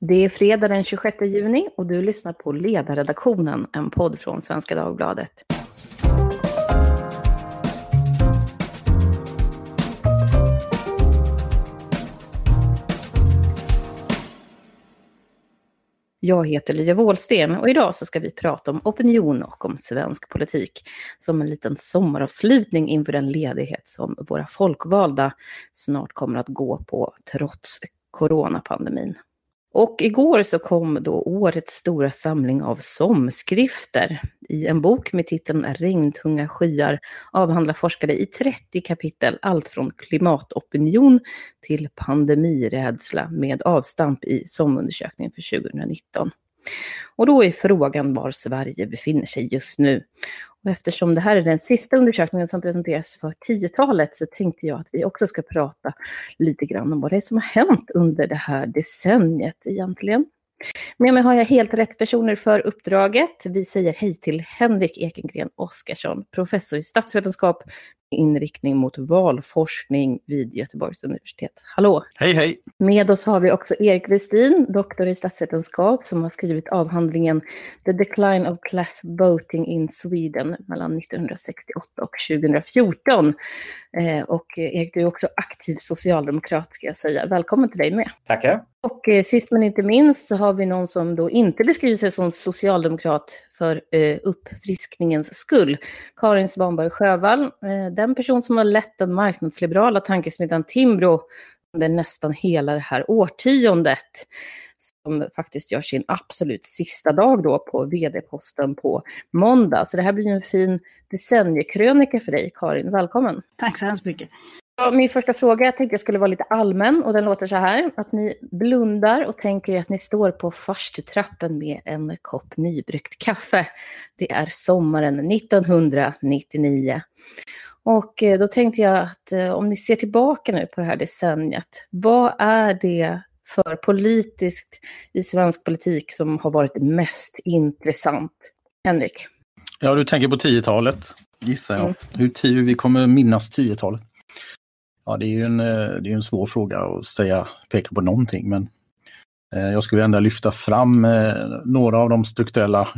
Det är fredag den 26 juni och du lyssnar på Ledarredaktionen, en podd från Svenska Dagbladet. Jag heter Lia Wåhlsten och idag så ska vi prata om opinion och om svensk politik som en liten sommaravslutning inför den ledighet som våra folkvalda snart kommer att gå på trots coronapandemin. Och igår så kom då årets stora samling av somskrifter. I en bok med titeln Regntunga skyar avhandlar forskare i 30 kapitel allt från klimatopinion till pandemirädsla med avstamp i SOM-undersökningen för 2019. Och då är frågan var Sverige befinner sig just nu. Och eftersom det här är den sista undersökningen som presenteras för 10-talet så tänkte jag att vi också ska prata lite grann om vad det är som har hänt under det här decenniet egentligen. Med mig har jag helt rätt personer för uppdraget. Vi säger hej till Henrik Ekengren Oskarsson, professor i statsvetenskap inriktning mot valforskning vid Göteborgs universitet. Hallå! Hej hej! Med oss har vi också Erik Westin, doktor i statsvetenskap, som har skrivit avhandlingen The Decline of Class Voting in Sweden mellan 1968 och 2014. Eh, och Erik, du är också aktiv socialdemokrat ska jag säga. Välkommen till dig med. Tackar! Och eh, sist men inte minst så har vi någon som då inte beskriver sig som socialdemokrat för eh, uppfriskningens skull. Karin Svanberg Sjövall, eh, den person som har lett den marknadsliberala tankesmedjan Timbro under nästan hela det här årtiondet. Som faktiskt gör sin absolut sista dag då på vd-posten på måndag. Så det här blir en fin decenniekrönika för dig, Karin. Välkommen! Tack så hemskt mycket! Min första fråga, jag tänkte jag skulle vara lite allmän och den låter så här. Att ni blundar och tänker att ni står på farstutrappen med en kopp nybryggt kaffe. Det är sommaren 1999. Och eh, då tänkte jag att eh, om ni ser tillbaka nu på det här decenniet, vad är det för politiskt i svensk politik som har varit mest intressant? Henrik? Ja, du tänker på 10-talet, gissar jag. Mm. Hur, hur vi kommer minnas 10-talet. Ja, det är ju en, eh, det är en svår fråga att säga, peka på någonting, men eh, jag skulle ändå lyfta fram eh, några av de strukturella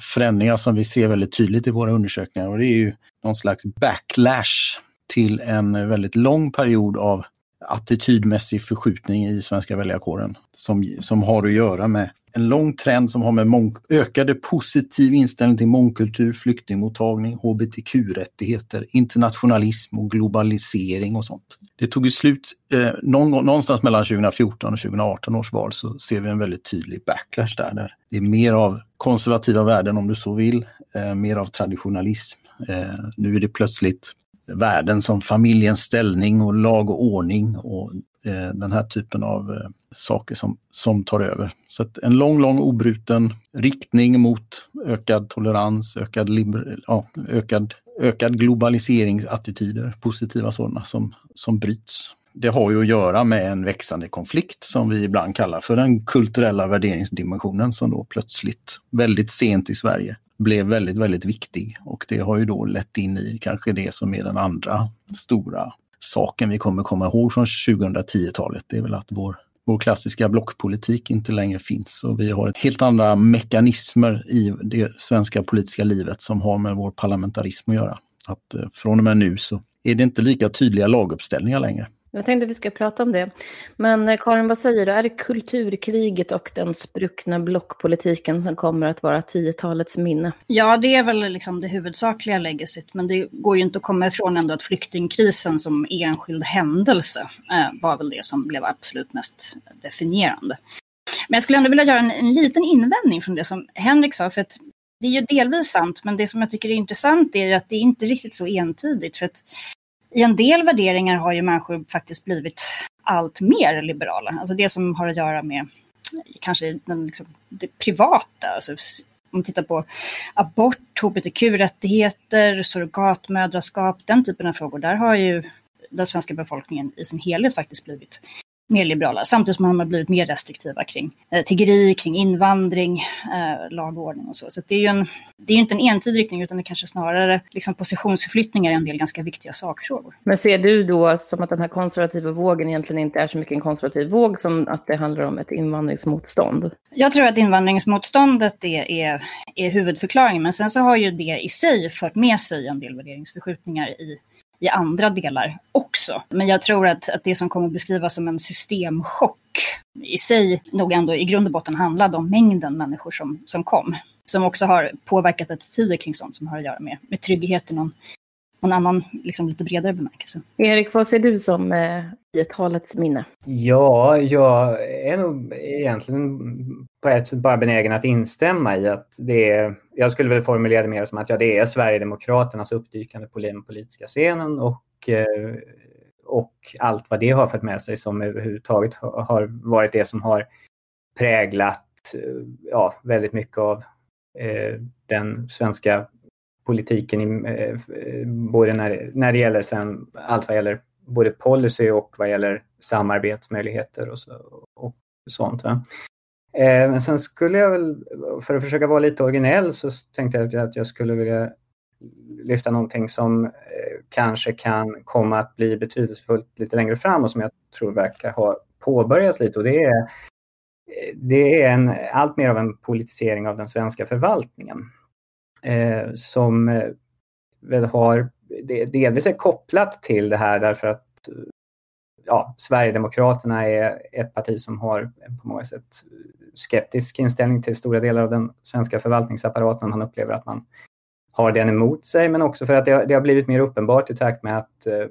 förändringar som vi ser väldigt tydligt i våra undersökningar. Och det är ju någon slags backlash till en väldigt lång period av attitydmässig förskjutning i svenska väljarkåren som, som har att göra med en lång trend som har med ökade positiv inställning till mångkultur, flyktingmottagning, hbtq-rättigheter, internationalism och globalisering och sånt. Det tog ju slut eh, någon, någonstans mellan 2014 och 2018 års val så ser vi en väldigt tydlig backlash där. där det är mer av konservativa värden om du så vill, eh, mer av traditionalism. Eh, nu är det plötsligt värden som familjens ställning och lag och ordning och eh, den här typen av eh, saker som, som tar över. Så att en lång, lång obruten riktning mot ökad tolerans, ökad, liber, ja, ökad, ökad globaliseringsattityder, positiva sådana som, som bryts. Det har ju att göra med en växande konflikt som vi ibland kallar för den kulturella värderingsdimensionen som då plötsligt, väldigt sent i Sverige, blev väldigt, väldigt viktig. Och det har ju då lett in i kanske det som är den andra stora saken vi kommer komma ihåg från 2010-talet. Det är väl att vår, vår klassiska blockpolitik inte längre finns och vi har helt andra mekanismer i det svenska politiska livet som har med vår parlamentarism att göra. Att eh, från och med nu så är det inte lika tydliga laguppställningar längre. Jag tänkte att vi ska prata om det. Men eh, Karin, vad säger du? Är det kulturkriget och den spruckna blockpolitiken som kommer att vara 10-talets minne? Ja, det är väl liksom det huvudsakliga legacyt. Men det går ju inte att komma ifrån ändå att flyktingkrisen som enskild händelse eh, var väl det som blev absolut mest definierande. Men jag skulle ändå vilja göra en, en liten invändning från det som Henrik sa. För att det är ju delvis sant, men det som jag tycker är intressant är att det är inte riktigt så entydigt. För att i en del värderingar har ju människor faktiskt blivit allt mer liberala. Alltså det som har att göra med kanske den, liksom, det privata. Alltså, om man tittar på abort, hbtq-rättigheter, surrogatmödraskap, den typen av frågor. Där har ju den svenska befolkningen i sin helhet faktiskt blivit mer liberala. Samtidigt som man har blivit mer restriktiva kring eh, tiggeri, kring invandring, eh, lag och ordning och så. Så det är ju en, det är inte en entydig riktning utan det kanske snarare liksom positionsförflyttningar i en del ganska viktiga sakfrågor. Men ser du då som att den här konservativa vågen egentligen inte är så mycket en konservativ våg som att det handlar om ett invandringsmotstånd? Jag tror att invandringsmotståndet är, är, är huvudförklaringen men sen så har ju det i sig fört med sig en del värderingsförskjutningar i i andra delar också. Men jag tror att, att det som kommer beskrivas som en systemchock i sig nog ändå i grund och botten handlade om mängden människor som, som kom. Som också har påverkat attityder kring sånt som har att göra med, med trygghet i någon, någon annan, liksom lite bredare bemärkelse. Erik, vad ser du som eh, i talets minne? Ja, jag är nog egentligen på ett sätt bara benägen att instämma i att det är, jag skulle väl formulera det mer som att ja, det är Sverigedemokraternas uppdykande på den politiska scenen och, eh, och allt vad det har fört med sig som överhuvudtaget har varit det som har präglat eh, ja, väldigt mycket av eh, den svenska politiken, i, eh, både när, när det gäller sen, allt vad gäller både policy och vad gäller samarbetsmöjligheter och, så, och sånt. Va? Eh, men sen skulle jag väl, för att försöka vara lite originell, så tänkte jag att jag skulle vilja lyfta någonting som eh, kanske kan komma att bli betydelsefullt lite längre fram och som jag tror verkar ha påbörjats lite och det är, eh, det är en, allt mer av en politisering av den svenska förvaltningen. Eh, som eh, väl har, det, delvis är kopplat till det här därför att ja, Sverigedemokraterna är ett parti som har på många sätt skeptisk inställning till stora delar av den svenska förvaltningsapparaten. Man upplever att man har den emot sig, men också för att det har, det har blivit mer uppenbart i takt med att, eh,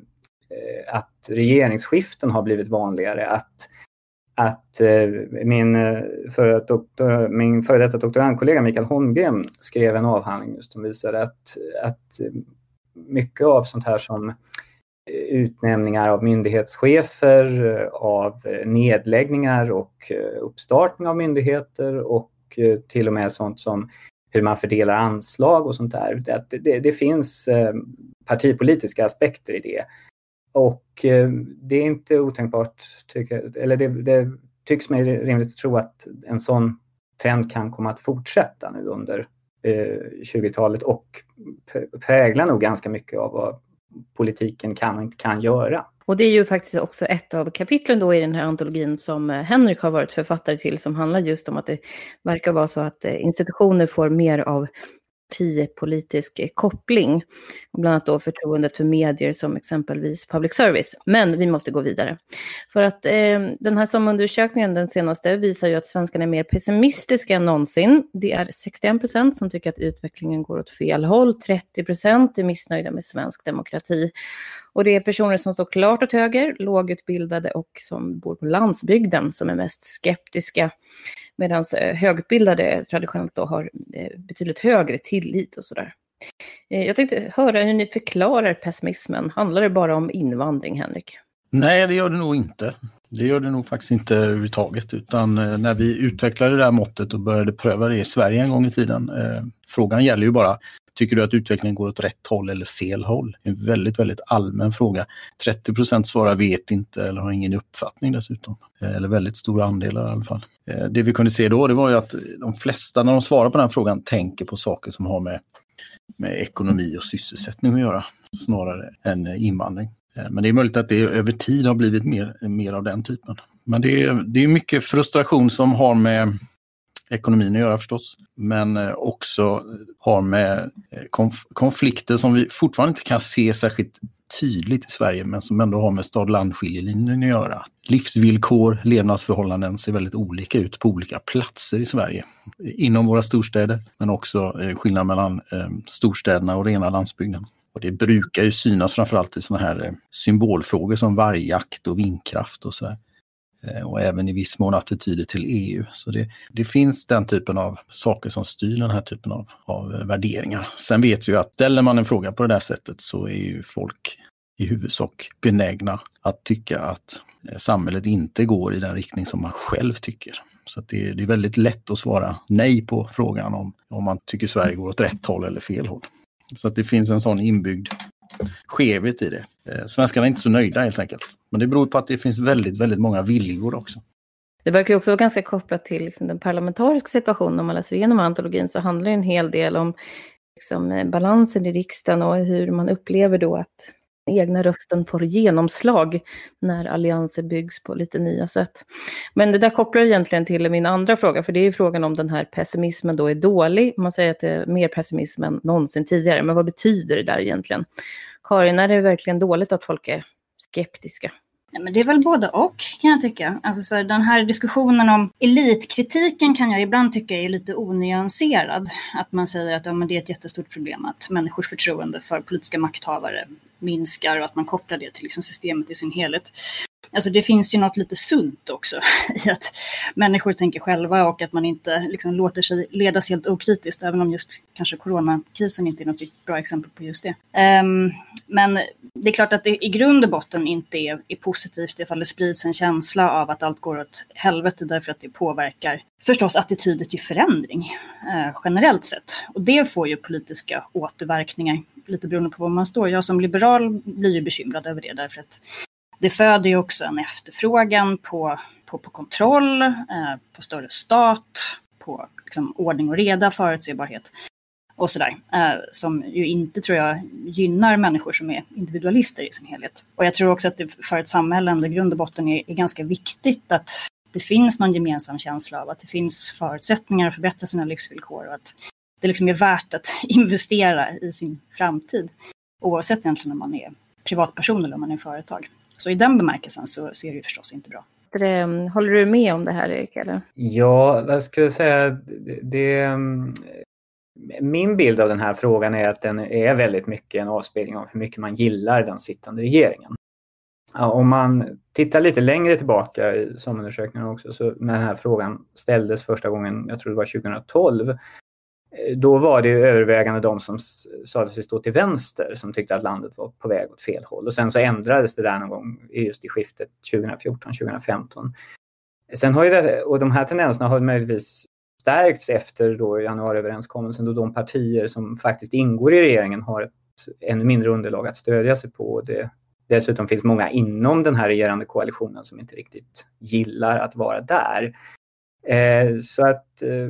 att regeringsskiften har blivit vanligare. Att, att eh, min, eh, före doktor, min före detta doktorandkollega Mikael Holmgren skrev en avhandling just som visade att, att mycket av sånt här som utnämningar av myndighetschefer, av nedläggningar och eh, uppstartning av myndigheter och eh, till och med sånt som hur man fördelar anslag och sånt där. Det, det, det finns eh, partipolitiska aspekter i det. Och det är inte otänkbart, tycker, eller det, det tycks mig rimligt att tro att en sån trend kan komma att fortsätta nu under 20-talet och prägla nog ganska mycket av vad politiken kan och inte kan göra. Och det är ju faktiskt också ett av kapitlen då i den här antologin som eh, Henrik har varit författare till, som handlar just om att det verkar vara så att eh, institutioner får mer av partipolitisk koppling. bland annat då förtroendet för medier som exempelvis public service. Men vi måste gå vidare. För att eh, den här SOM-undersökningen, den senaste, visar ju att svenskarna är mer pessimistiska än någonsin. Det är 61 procent som tycker att utvecklingen går åt fel håll, 30 procent är missnöjda med svensk demokrati. Och det är personer som står klart åt höger, lågutbildade och som bor på landsbygden som är mest skeptiska. Medan eh, högutbildade traditionellt då har eh, betydligt högre tillit och sådär. Eh, jag tänkte höra hur ni förklarar pessimismen. Handlar det bara om invandring, Henrik? Nej, det gör det nog inte. Det gör det nog faktiskt inte överhuvudtaget, utan när vi utvecklade det här måttet och började pröva det i Sverige en gång i tiden. Eh, frågan gäller ju bara, Tycker du att utvecklingen går åt rätt håll eller fel håll? En väldigt, väldigt allmän fråga. 30 procent svarar vet inte eller har ingen uppfattning dessutom. Eh, eller väldigt stora andelar i alla fall. Eh, det vi kunde se då det var ju att de flesta när de svarar på den frågan tänker på saker som har med, med ekonomi och sysselsättning att göra snarare än invandring. Eh, men det är möjligt att det över tid har blivit mer, mer av den typen. Men det är, det är mycket frustration som har med ekonomin att göra förstås, men eh, också har med eh, konf konflikter som vi fortfarande inte kan se särskilt tydligt i Sverige, men som ändå har med stad-land-skiljelinjen att göra. Livsvillkor, levnadsförhållanden ser väldigt olika ut på olika platser i Sverige. Inom våra storstäder, men också eh, skillnad mellan storstäderna och rena landsbygden. Och det brukar ju synas framförallt i sådana här symbolfrågor som vargjakt och vindkraft och sådär. Eh, och även i viss mån attityder till EU. Så det, det, finns den typen av saker som styr den här typen av, av värderingar. Sen vet vi att ställer man en fråga på det där sättet så är ju folk i huvudsak benägna att tycka att eh, samhället inte går i den riktning som man själv tycker. Så det, det, är väldigt lätt att svara nej på frågan om, om man tycker Sverige går åt rätt håll eller fel håll. Så att det finns en sån inbyggd skevhet i det. Eh, svenskarna är inte så nöjda helt enkelt. Men det beror på att det finns väldigt, väldigt många viljor också. Det verkar också vara ganska kopplat till liksom, den parlamentariska situationen. Om man läser igenom antologin så handlar det en hel del om liksom, eh, balansen i riksdagen och hur man upplever då att egna rösten får genomslag när allianser byggs på lite nya sätt. Men det där kopplar egentligen till min andra fråga, för det är frågan om den här pessimismen då är dålig. Man säger att det är mer pessimism än någonsin tidigare, men vad betyder det där egentligen? Karin, är det verkligen dåligt att folk är skeptiska? Nej, men det är väl både och kan jag tycka. Alltså, så här, den här diskussionen om elitkritiken kan jag ibland tycka är lite onyanserad. Att man säger att ja, men det är ett jättestort problem att människors förtroende för politiska makthavare minskar och att man kopplar det till liksom, systemet i sin helhet. Alltså det finns ju något lite sunt också i att människor tänker själva och att man inte liksom låter sig ledas helt okritiskt, även om just kanske coronakrisen inte är något bra exempel på just det. Um, men det är klart att det i grund och botten inte är, är positivt ifall det sprids en känsla av att allt går åt helvete därför att det påverkar förstås attityder till förändring eh, generellt sett. Och det får ju politiska återverkningar, lite beroende på var man står. Jag som liberal blir ju bekymrad över det därför att det föder ju också en efterfrågan på, på, på kontroll, eh, på större stat, på liksom, ordning och reda, förutsägbarhet och sådär. Eh, som ju inte tror jag gynnar människor som är individualister i sin helhet. Och jag tror också att det för ett samhälle ändå i grund och botten är, är ganska viktigt att det finns någon gemensam känsla av att det finns förutsättningar att förbättra sina livsvillkor och att det liksom är värt att investera i sin framtid. Oavsett egentligen om man är privatperson eller om man är företag. Så i den bemärkelsen så, så är det ju förstås inte bra. Håller du med om det här Erik? Eller? Ja, vad ska jag säga? Det, det, min bild av den här frågan är att den är väldigt mycket en avspegling av hur mycket man gillar den sittande regeringen. Om man tittar lite längre tillbaka i SOM-undersökningen också, så när den här frågan ställdes första gången, jag tror det var 2012, Eh, Eh, då var det övervägande de som sade sig stå till vänster som tyckte att landet var på väg åt fel håll. Och sen så ändrades det där någon gång just i skiftet 2014-2015. Sen har ju det, och de här tendenserna har möjligtvis stärkts efter då januariöverenskommelsen då de partier som faktiskt ingår i regeringen har ett ännu mindre underlag att stödja sig på. Det, dessutom finns många inom den här regerande koalitionen som inte riktigt gillar att vara där. Eh, så att eh,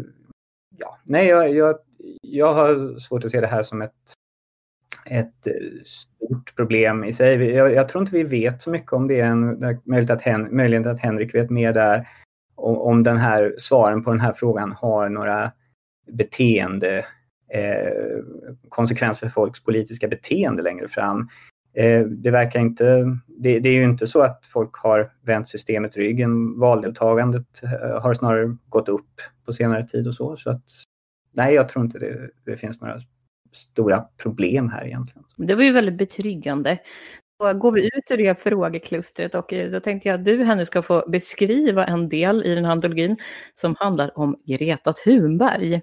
ja, nej, jag, jag, jag har svårt att se det här som ett, ett eh, stort problem i sig. Jag, jag tror inte vi vet så mycket om det än. Möjligt att, Hen, möjligen att Henrik vet mer där. Om, om den här svaren på den här frågan har några beteende eh, konsekvenser för folks politiska beteende längre fram. Eh, det verkar inte, det, det, är ju inte så att folk har vänt systemet ryggen. Valdeltagandet eh, har snarare gått upp på senare tid och så. så att, nej, jag tror inte det, det finns några stora problem här egentligen. Det var ju väldigt betryggande. Då går vi ut ur det frågeklustret och eh, då tänkte jag att du här nu ska få beskriva en del i den här antologin som handlar om Greta Thunberg.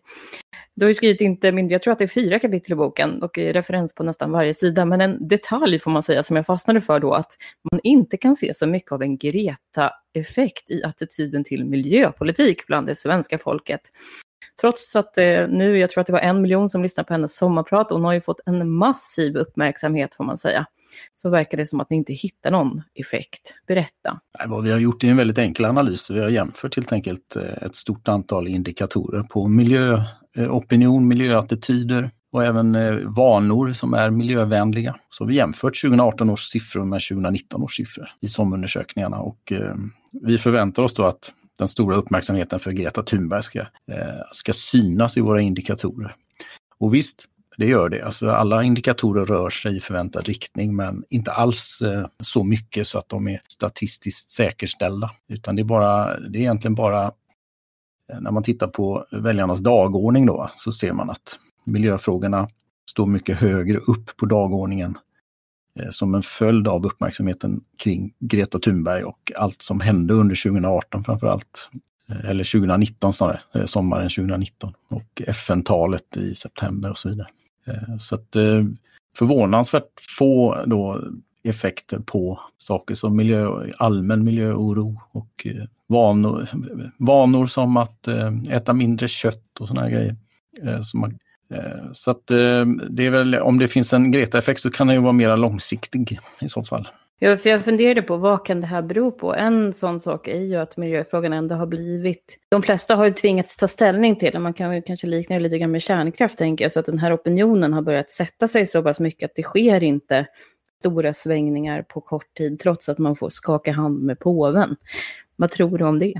Du har ju skrivit inte mindre, jag tror att det är fyra kapitel i boken och eh, referens på nästan varje sida, men en detalj får man säga som jag fastnade för då, att man inte kan se så mycket av en Greta-effekt i attityden till miljöpolitik bland det svenska folket. Trots att eh, nu, jag tror att det var en miljon som lyssnade på hennes sommarprat, hon har ju fått en massiv uppmärksamhet får man säga så verkar det som att ni inte hittar någon effekt. Berätta. Vad vi har gjort är en väldigt enkel analys. Vi har jämfört helt enkelt eh, ett stort antal indikatorer på miljöopinion, eh, miljöattityder och även eh, vanor som är miljövänliga. Så vi har jämfört 2018 års siffror med 2019 års siffror i SOM-undersökningarna och vi förväntar oss då att den stora uppmärksamheten för Greta Thunberg ska, ska synas i våra indikatorer. Och visst, det gör det. Alltså alla indikatorer rör sig i förväntad riktning men inte alls eh, så mycket så att de är statistiskt säkerställda. Utan det är, bara, det är egentligen bara eh, när man tittar på väljarnas dagordning då så ser man att miljöfrågorna står mycket högre upp på dagordningen eh, som en följd av uppmärksamheten kring Greta Thunberg och allt som hände under 2018 framför allt. Eller 2019 snarare, sommaren 2019 och FN-talet i september och så vidare. Eh, så att eh, förvånansvärt få då effekter på saker som miljö, allmän miljöoro och eh, vanor, vanor som att äta mindre kött och sådana grejer. Man, så att det är väl, om det finns en Greta-effekt så kan den ju vara mer långsiktig i så fall. Ja, för jag funderade på vad kan det här bero på? En sån sak är ju att miljöfrågan ändå har blivit... De flesta har ju tvingats ta ställning till det. Man kan ju kanske likna det lite grann med kärnkraft, tänker jag. Så att den här opinionen har börjat sätta sig så pass mycket att det sker inte stora svängningar på kort tid, trots att man får skaka hand med påven. Vad tror du om det?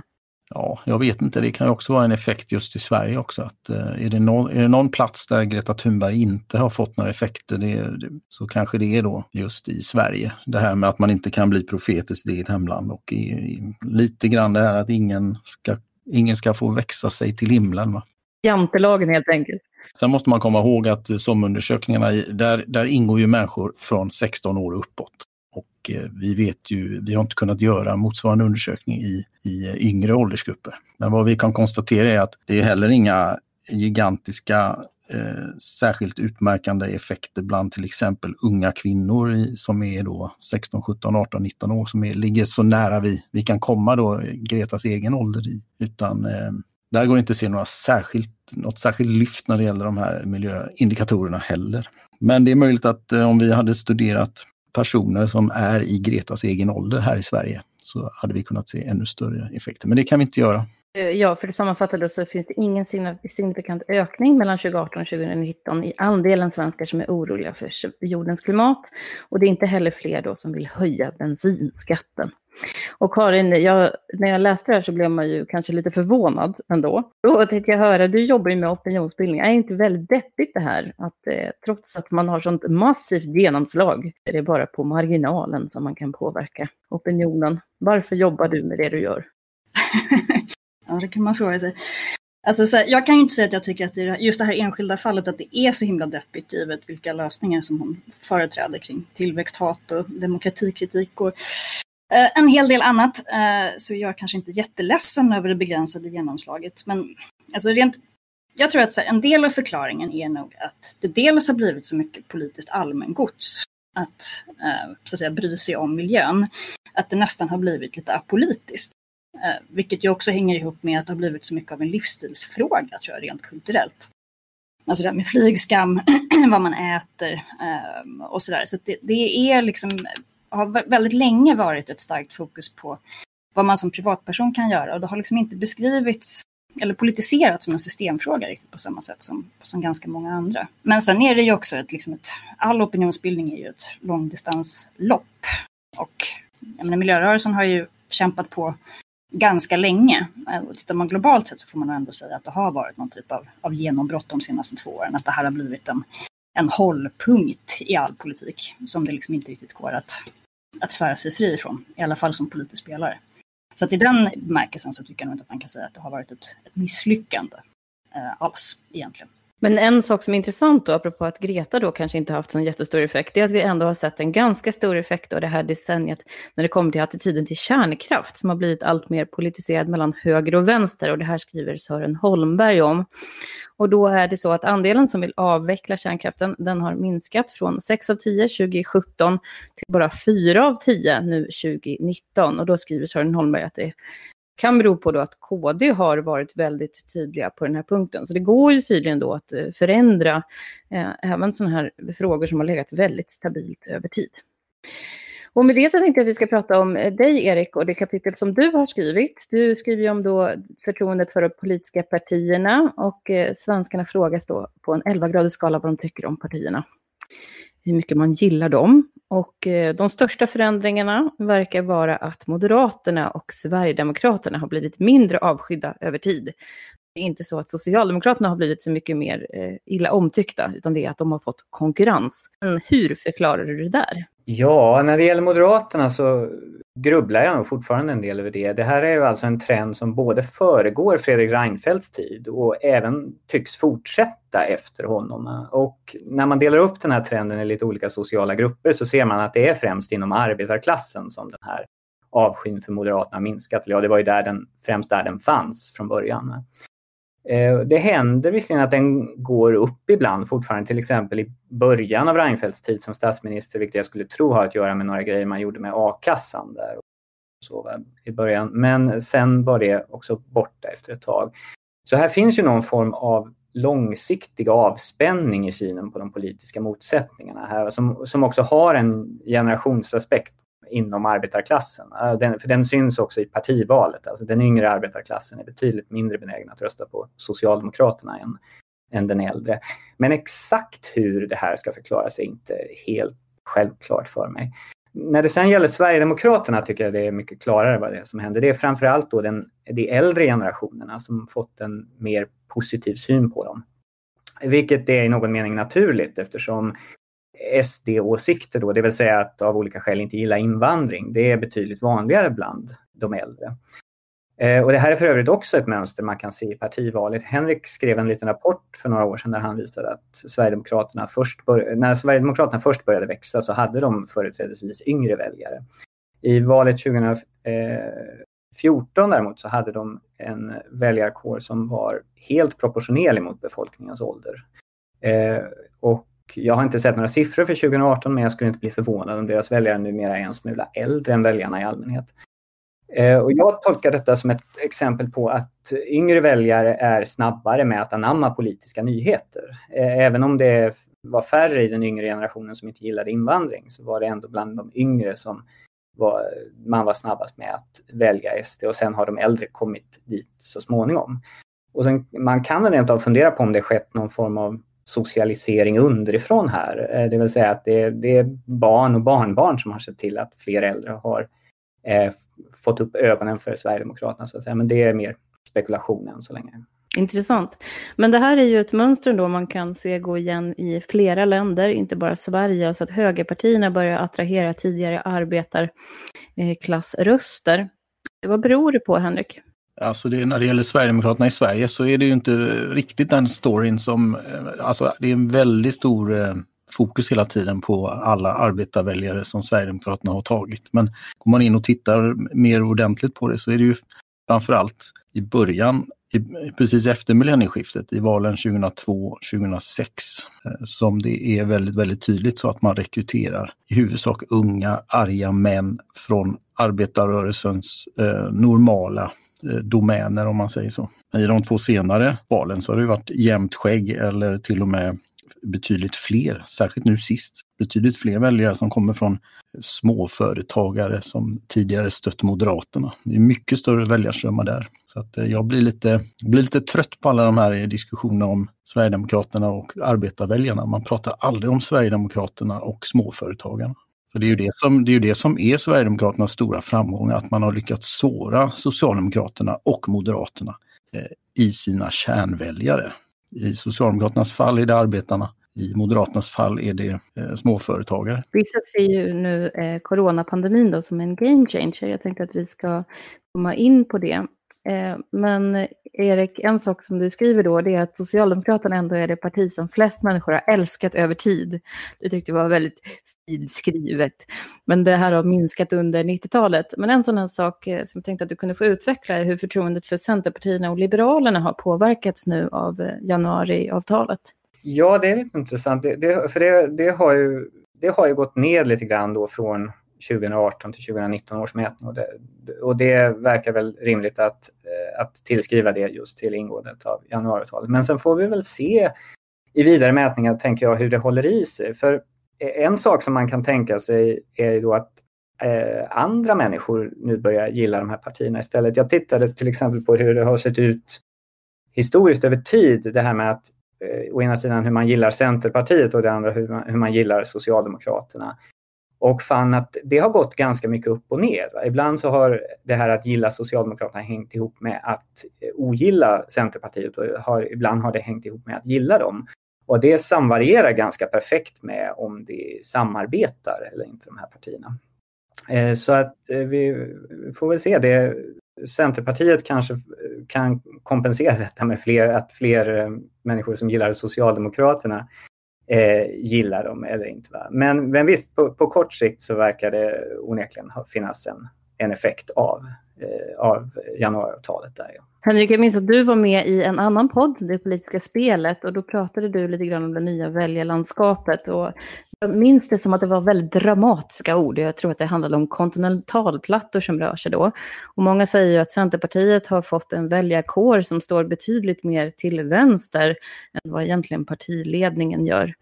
Ja, jag vet inte. Det kan också vara en effekt just i Sverige också. Att, eh, är, det någon, är det någon plats där Greta Thunberg inte har fått några effekter det, det, så kanske det är då just i Sverige. Det här med att man inte kan bli profet i sitt eget hemland och i, i, lite grann det här att ingen ska, ingen ska få växa sig till himlen. Va? Jantelagen helt enkelt. Sen måste man komma ihåg att SOM-undersökningarna, där, där ingår ju människor från 16 år uppåt. Och eh, vi vet ju, vi har inte kunnat göra motsvarande undersökning i, i eh, yngre åldersgrupper. Men vad vi kan konstatera är att det är heller inga gigantiska eh, särskilt utmärkande effekter bland till exempel unga kvinnor i, som är då 16, 17, 18, 19 år som är, ligger så nära vi, vi kan komma då eh, Gretas egen ålder i. Utan eh, där går det inte att se några särskilt, något särskilt lyft när det gäller de här miljöindikatorerna heller. Men det är möjligt att eh, om vi hade studerat personer som är i Gretas egen ålder här i Sverige så hade vi kunnat se ännu större effekter. Men det kan vi inte göra. Eh, ja, för att sammanfatta då så finns det ingen signifikant ökning mellan 2018 och 2019 i andelen svenskar som är oroliga för jordens klimat. Och det är inte heller fler då som vill höja bensinskatten. Och Karin, jag, när jag läste det här så blev man ju kanske lite förvånad ändå. Då tänkte jag höra, du jobbar ju med opinionsbildning, är inte väldigt deppigt det här? Att eh, trots att man har sånt massivt genomslag, är det bara på marginalen som man kan påverka opinionen. Varför jobbar du med det du gör? ja, det kan man fråga sig. Alltså, så här, jag kan ju inte säga att jag tycker att det är just det här enskilda fallet att det är så himla deppigt givet vilka lösningar som hon företräder kring tillväxthat och demokratikritik och Eh, en hel del annat, eh, så jag är kanske inte jätteledsen över det begränsade genomslaget. Men alltså rent, jag tror att en del av förklaringen är nog att det dels har blivit så mycket politiskt allmängods att, eh, så att säga, bry sig om miljön, att det nästan har blivit lite apolitiskt. Eh, vilket ju också hänger ihop med att det har blivit så mycket av en livsstilsfråga, tror jag, rent kulturellt. Alltså det här med flygskam, vad man äter ehm, och sådär. Så, så det, det, är liksom har väldigt länge varit ett starkt fokus på vad man som privatperson kan göra och det har liksom inte beskrivits eller politiserats som en systemfråga riktigt på samma sätt som, som ganska många andra. Men sen är det ju också ett, liksom ett all opinionsbildning är ju ett långdistanslopp. Och jag menar, miljörörelsen har ju kämpat på ganska länge. Eh, och tittar man globalt sett så får man ändå säga att det har varit någon typ av, av genombrott de senaste två åren. Att det här har blivit en, en hållpunkt i all politik som det liksom inte riktigt går att, att svära sig fri ifrån, i alla fall som politisk spelare. Så att i den bemärkelsen så tycker jag nog inte att man kan säga att det har varit ett, ett misslyckande eh, alls egentligen. Men en sak som är intressant då, apropå att Greta då kanske inte haft sån jättestor effekt, det är att vi ändå har sett en ganska stor effekt av det här decenniet när det kommer till attityden till kärnkraft som har blivit allt mer politiserad mellan höger och vänster och det här skriver Sören Holmberg om. Och då är det så att andelen som vill avveckla kärnkraften, den har minskat från 6 av 10 2017 till bara 4 av 10 nu 2019. Och då skriver Sören Holmberg att det kan bero på då att KD har varit väldigt tydliga på den här punkten. Så det går ju tydligen då att eh, förändra eh, även sådana här frågor som har legat väldigt stabilt över tid. Och med det så tänkte jag att vi ska prata om eh, dig Erik och det kapitel som du har skrivit. Du skriver ju om då förtroendet för de politiska partierna och eh, svenskarna frågas då på en 11-gradig skala vad de tycker om partierna. Hur mycket man gillar dem. Och eh, de största förändringarna verkar vara att Moderaterna och Sverigedemokraterna har blivit mindre avskydda över tid. Det är inte så att Socialdemokraterna har blivit så mycket mer eh, illa omtyckta, utan det är att de har fått konkurrens. Men hur förklarar du det där? Ja, när det gäller Moderaterna så grubblar jag nog fortfarande en del över det. Det här är ju alltså en trend som både föregår Fredrik Reinfeldts tid och även tycks fortsätta efter honom. Och när man delar upp den här trenden i lite olika sociala grupper så ser man att det är främst inom arbetarklassen som den här avskyn för Moderaterna minskat. Ja, det var ju där den, främst där den fanns från början. Eh, det händer visserligen att den går upp ibland fortfarande, till exempel i början av Reinfeldts tid som statsminister, vilket jag skulle tro har att göra med några grejer man gjorde med a-kassan där. Så, i början. Men sen var det också borta efter ett tag. Så här finns ju någon form av långsiktig avspänning i synen på de politiska motsättningarna här som, som också har en generationsaspekt inom arbetarklassen. Den, för den syns också i partivalet. Alltså den yngre arbetarklassen är betydligt mindre benägen att rösta på Socialdemokraterna än, än den äldre. Men exakt hur det här ska förklaras är inte helt självklart för mig. När det sen gäller Sverigedemokraterna tycker jag det är mycket klarare vad det är som händer. Det är framförallt då den, de äldre generationerna som fått en mer positiv syn på dem. Vilket är i någon mening naturligt eftersom SD-åsikter då, det vill säga att av olika skäl inte gilla invandring, det är betydligt vanligare bland de äldre. Eh, och det här är för övrigt också ett mönster man kan se i partivalet. Henrik skrev en liten rapport för några år sedan där han visade att Sverigedemokraterna först när Sverigedemokraterna först började växa så hade de företrädesvis yngre väljare. I valet 2014 däremot så hade de en väljarkår som var helt proportionerlig mot befolkningens ålder. Eh, och jag har inte sett några siffror för 2018 men jag skulle inte bli förvånad om deras väljare numera är en smula äldre än väljarna i allmänhet. Eh, och jag tolkar detta som ett exempel på att yngre väljare är snabbare med att anamma politiska nyheter. Eh, även om det var färre i den yngre generationen som inte gillade invandring så var det ändå bland de yngre som var, man var snabbast med att välja SD och sen har de äldre kommit dit så småningom. Och sen, man kan rent av fundera på om det skett någon form av socialisering underifrån här. Eh, det vill säga att det, det, är barn och barnbarn som har sett till att fler äldre har eh, fått upp ögonen för Sverigedemokraterna. Så att säga. Men det är mer spekulation än så länge. Intressant. Men det här är ju ett mönster då man kan se gå igen i flera länder, inte bara Sverige, så att högerpartierna börjar attrahera tidigare arbetarklassröster. Vad beror det på, Henrik? Alltså det, när det gäller Sverigedemokraterna i Sverige så är det ju inte riktigt den storyn som, eh, alltså det är en väldigt stor eh, fokus hela tiden på alla arbetarväljare som Sverigedemokraterna har tagit. Men går man in och tittar mer ordentligt på det så är det ju framförallt i början, i, precis efter millennieskiftet, i valen 2002-2006, eh, som det är väldigt, väldigt tydligt så att man rekryterar i huvudsak unga, arga män från arbetarrörelsens eh, normala domäner om man säger så. I de två senare valen så har det varit jämnt skägg eller till och med betydligt fler, särskilt nu sist, betydligt fler väljare som kommer från småföretagare som tidigare stött Moderaterna. Det är mycket större väljarströmmar där. Så att eh, jag blir lite, blir lite trött på alla de här diskussionerna om Sverigedemokraterna och arbetarväljarna. Man pratar aldrig om Sverigedemokraterna och småföretagarna. För det är ju det som, det är, det som är Sverigedemokraternas stora framgång, att man har lyckats såra Socialdemokraterna och Moderaterna eh, i sina kärnväljare. I Socialdemokraternas fall är det arbetarna, i Moderaternas fall är det eh, småföretagare. Vissa ser ju nu eh, coronapandemin då som en game changer. Jag tänkte att vi ska komma in på det. Eh, men Erik, en sak som du skriver då, det är att Socialdemokraterna ändå är det parti som flest människor har älskat över tid. Det tyckte jag var väldigt skrivet. Men det här har minskat under 90-talet. Men en sån här sak eh, som jag tänkte att du kunde få utveckla är hur förtroendet för Centerpartierna och Liberalerna har påverkats nu av eh, januariavtalet. Ja, det är lite intressant. Det, det, för det, det, har ju, det har ju gått ner lite grann då från 2018 till 2019 års mätning och det, och det verkar väl rimligt att, eh, att tillskriva det just till ingåendet av januariavtalet. Men sen får vi väl se i vidare mätningar, tänker jag, hur det håller i sig. För Eh, en sak som man kan tänka sig är då att eh, andra människor nu börjar gilla de här partierna istället. Jag tittade till exempel på hur det har sett ut historiskt över tid. Det här med att eh, å ena sidan hur man gillar Centerpartiet och det andra hur man, hur man gillar Socialdemokraterna. Och fann att det har gått ganska mycket upp och ner. Va? Ibland så har det här att gilla Socialdemokraterna hängt ihop med att eh, ogilla Centerpartiet och har, ibland har det hängt ihop med att gilla dem. Och det samvarierar ganska perfekt med om de samarbetar eller inte, de här partierna. Eh, så att eh, vi får väl se. Det. Centerpartiet kanske eh, kan kompensera detta med fler, att fler människor som gillar Socialdemokraterna eh, gillar dem eller inte. Va? Men, men visst, på, på, kort sikt så verkar det onekligen finnas en, en effekt av, eh, av januariavtalet där. Ja. Henrik, jag minns att du var med i en annan podd, Det politiska spelet, och då pratade du lite grann om det nya väljarlandskapet. Och jag minns det som att det var väldigt dramatiska ord. Jag tror att det handlade om kontinentalplattor som rör sig då. Och många säger ju att Centerpartiet har fått en väljarkår som står betydligt mer till vänster än vad egentligen partiledningen gör.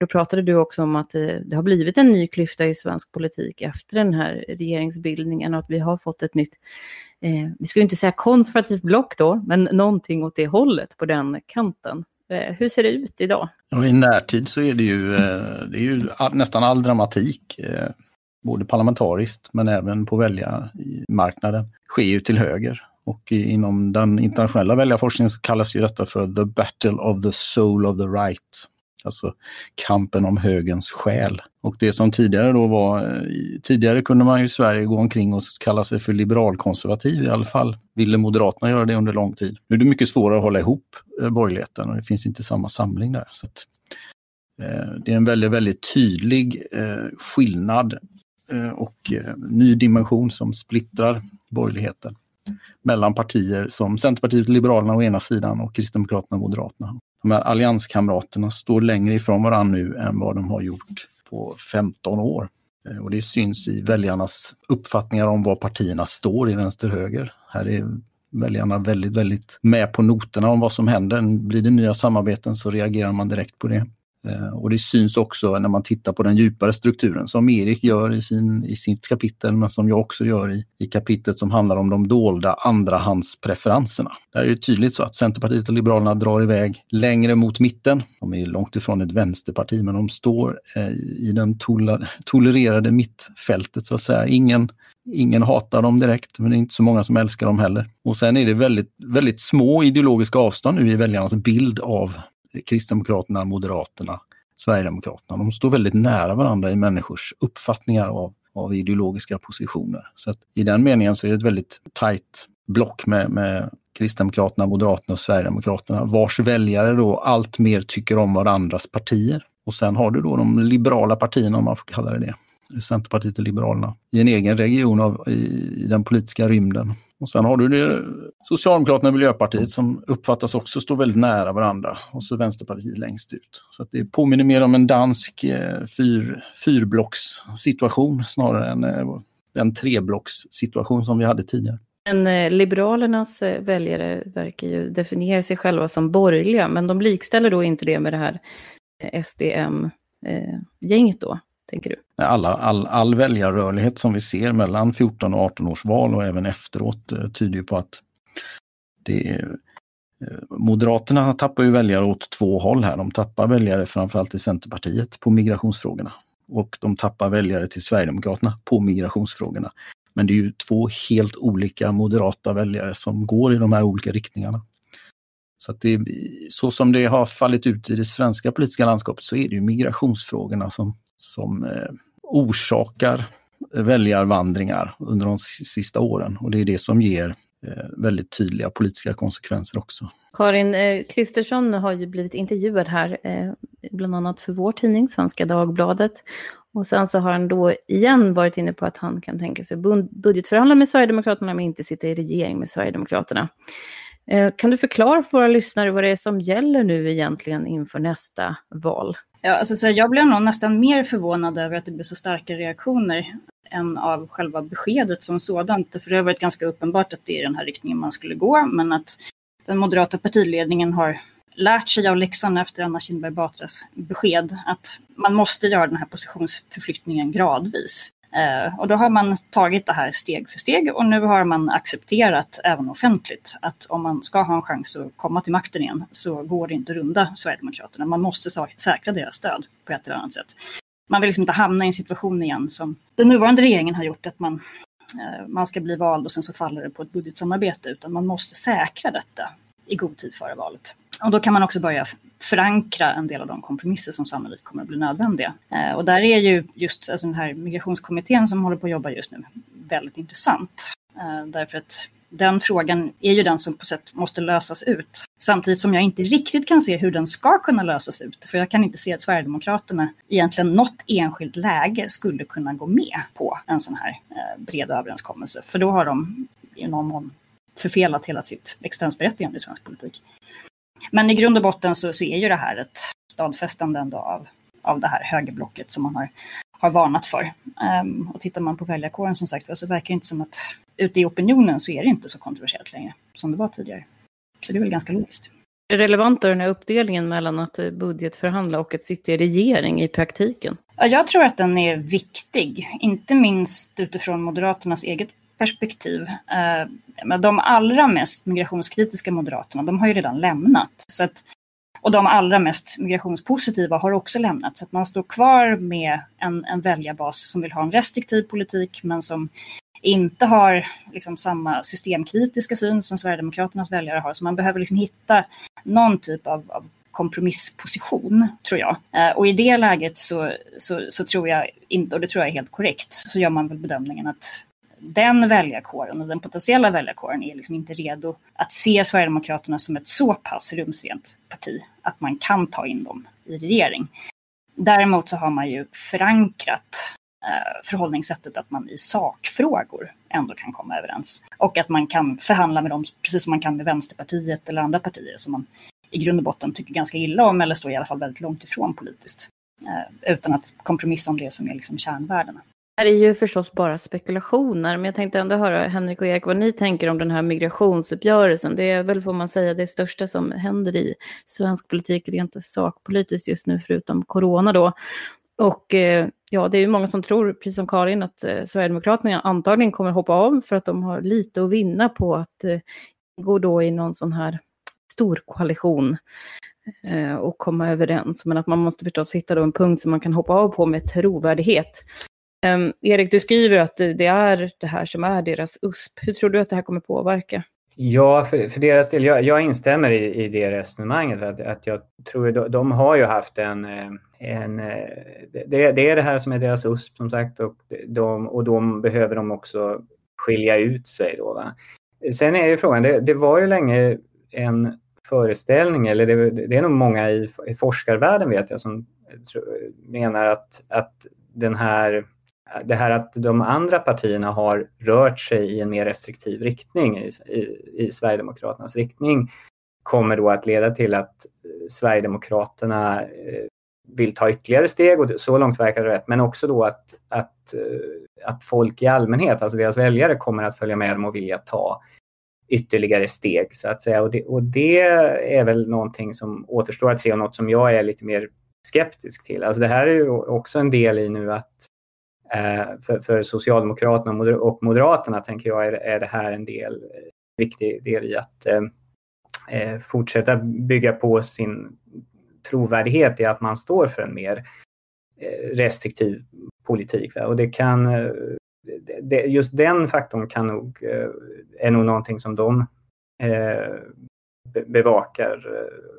Då pratade du också om att det, det har blivit en ny klyfta i svensk politik efter den här regeringsbildningen och att vi har fått ett nytt eh, vi ska ju inte säga konservativt block då, men någonting åt det hållet på den kanten. Eh, hur ser det ut idag? Och I närtid så är det ju, eh, det är ju nästan all dramatik, eh, både parlamentariskt men även på väljarmarknaden, sker ju till höger. Och inom den internationella väljarforskningen så kallas ju detta för the battle of the soul of the right alltså kampen om högens själ. Och det som tidigare då var, eh, tidigare kunde man ju i Sverige gå omkring och kalla sig för liberalkonservativ, i alla fall ville Moderaterna göra det under lång tid. Nu är det mycket svårare att hålla ihop eh, borgerligheten och det finns inte samma samling där. Så att, eh, det är en väldigt, väldigt tydlig eh, skillnad eh, och eh, ny dimension som splittrar borgerligheten mellan partier som Centerpartiet och Liberalerna å ena sidan och Kristdemokraterna och Moderaterna de här allianskamraterna står längre ifrån varandra nu än vad de har gjort på 15 år. Eh, och det syns i väljarnas uppfattningar om var partierna står i vänster-höger. Här är väljarna väldigt, väldigt med på noterna om vad som händer. Blir det nya samarbeten så reagerar man direkt på det. Eh, och det syns också när man tittar på den djupare strukturen som Erik gör i, sin, i sitt kapitel, men som jag också gör i, i kapitlet som handlar om de dolda andrahandspreferenserna. Där är det tydligt så att Centerpartiet och Liberalerna drar iväg längre mot mitten. De är långt ifrån ett vänsterparti, men de står eh, i den tolererade mittfältet så att säga. Ingen, Ingen hatar dem direkt, men det är inte så många som älskar dem heller. Och sen är det väldigt, väldigt små ideologiska avstånd nu i väljarnas bild av Kristdemokraterna, Moderaterna, Sverigedemokraterna. De står väldigt nära varandra i människors uppfattningar av, av ideologiska positioner. Så att i den meningen så är det ett väldigt tajt block med, med Kristdemokraterna, Moderaterna och Sverigedemokraterna vars väljare då allt mer tycker om varandras partier. Och sen har du då de liberala partierna, om man får kalla det det, Centerpartiet och Liberalerna, i en egen region av, i, i den politiska rymden. Och sen har du det, Socialdemokraterna och Miljöpartiet som uppfattas också stå väldigt nära varandra och så Vänsterpartiet längst ut. Så det påminner mer om en dansk eh, fyr, fyrblockssituation snarare än eh, den treblockssituation som vi hade tidigare. Men eh, Liberalernas eh, väljare verkar ju definiera sig själva som borgerliga, men de likställer då inte det med det här eh, SDM-gänget eh, då? Tänker du? Alla, all, all väljarrörlighet som vi ser mellan 14 och 18 års val och även efteråt eh, tyder ju på att det är, eh, Moderaterna tappar ju väljare åt två håll här. De tappar väljare framförallt till Centerpartiet på migrationsfrågorna och de tappar väljare till Sverigedemokraterna på migrationsfrågorna. Men det är ju två helt olika moderata väljare som går i de här olika riktningarna. Så, att det, så som det har fallit ut i det svenska politiska landskapet så är det ju migrationsfrågorna som som eh, orsakar väljarvandringar under de sista åren och det är det som ger eh, väldigt tydliga politiska konsekvenser också. Karin eh, Kristersson har ju blivit intervjuad här, eh, bland annat för vår tidning, Svenska Dagbladet. Och sen så har han då igen varit inne på att han kan tänka sig budgetförhandla med Sverigedemokraterna men inte sitta i regering med Sverigedemokraterna. Eh, kan du förklara för våra lyssnare vad det är som gäller nu egentligen inför nästa val? Ja, alltså, så jag blev nog nästan mer förvånad över att det blev så starka reaktioner än av själva beskedet som sådant. För det har varit ganska uppenbart att det är den här riktningen man skulle gå, men att den moderata partiledningen har lärt sig av läxan efter Anna Kinberg Batras besked att man måste göra den här positionsförflyttningen gradvis. Eh, och då har man tagit det här steg för steg och nu har man accepterat även offentligt att om man ska ha en chans att komma till makten igen så går det inte att runda Sverigedemokraterna. Man måste säkra deras stöd på ett eller annat sätt. Man vill liksom inte hamna i en situation igen som den nuvarande regeringen har gjort, att man, eh, man ska bli vald och sen så faller det på ett budgetsamarbete, utan man måste säkra detta i god tid före valet. Och då kan man också börja förankra en del av de kompromisser som sannolikt kommer att bli nödvändiga. Eh, och där är ju just alltså den här migrationskommittén som håller på att jobba just nu väldigt intressant. Eh, därför att den frågan är ju den som på sätt måste lösas ut. Samtidigt som jag inte riktigt kan se hur den ska kunna lösas ut. För jag kan inte se att Sverigedemokraterna egentligen något enskilt läge skulle kunna gå med på en sån här eh, bred överenskommelse. För då har de i någon mån förfelat hela sitt existensberättigande i svensk politik. Men i grund och botten så, så är ju det här ett stadfästande ändå av, av det här högerblocket som man har, har varnat för. Um, och tittar man på väljarkåren som sagt så verkar det inte som att ute i opinionen så är det inte så kontroversiellt längre som det var tidigare. Så det är väl ganska logiskt. Relevant är den här uppdelningen mellan att budgetförhandla och att sitta i regering i praktiken? Jag tror att den är viktig, inte minst utifrån Moderaternas eget perspektiv. Eh, men de allra mest migrationskritiska Moderaterna, de har ju redan lämnat. Så att, och de allra mest migrationspositiva har också lämnat. Så att man står kvar med en, en väljarbas som vill ha en restriktiv politik men som inte har liksom samma systemkritiska syn som Sverigedemokraternas väljare har. Så man behöver liksom hitta någon typ av, av kompromissposition, tror jag. Eh, och i det läget så, så, så, tror jag inte, och det tror jag är helt korrekt, så gör man väl bedömningen att den väljarkåren och den potentiella väljarkåren är liksom inte redo att se Sverigedemokraterna som ett så pass rumsrent parti att man kan ta in dem i regering. Däremot så har man ju förankrat eh, förhållningssättet att man i sakfrågor ändå kan komma överens. Och att man kan förhandla med dem precis som man kan med Vänsterpartiet eller andra partier som man i grund och botten tycker ganska illa om eller står i alla fall väldigt långt ifrån politiskt. Eh, utan att kompromissa om det som är liksom kärnvärdena. Här är ju förstås bara spekulationer, men jag tänkte ändå höra Henrik och Erik vad ni tänker om den här migrationsuppgörelsen. Det är väl, får man säga, det största som händer i svensk politik rent sakpolitiskt just nu, förutom corona då. Och eh, ja, det är ju många som tror, precis som Karin, att eh, Sverigedemokraterna antagligen kommer hoppa av för att de har lite att vinna på att eh, gå då i någon sån här stor koalition eh, och komma överens. Men att man måste förstås hitta då en punkt som man kan hoppa av på med trovärdighet. Um, Erik, du skriver att det är det här som är deras USP. Hur tror du att det här kommer påverka? Ja, för, för deras del, jag, jag instämmer i, i det resonemanget. Att, att jag tror de, de har ju haft en... Eh, en eh, det, det, är det här som är deras USP som sagt och de, och de behöver de också skilja ut sig. Då, va? Sen är ju frågan, det, det var ju länge en föreställning, eller det, det är nog många i, i forskarvärlden vet jag som menar att, att den här det här att de andra partierna har rört sig i en mer restriktiv riktning, i, i, i Sverigedemokraternas riktning, kommer då att leda till att eh, Sverigedemokraterna eh, vill ta ytterligare steg och så långt verkar det rätt. Men också då att, att, eh, att folk i allmänhet, alltså deras väljare, kommer att följa med dem och vilja ta ytterligare steg så att säga. Och det, och det är väl någonting som återstår att se och något som jag är lite mer skeptisk till. Alltså det här är ju också en del i nu att Eh, för, för Socialdemokraterna och Moderaterna tänker jag är, är det här en del, eh, viktig del i att eh, eh, fortsätta bygga på sin trovärdighet i att man står för en mer restriktiv politik. Va? Och det kan, det, just den faktorn kan nog, är nog någonting som de bevakar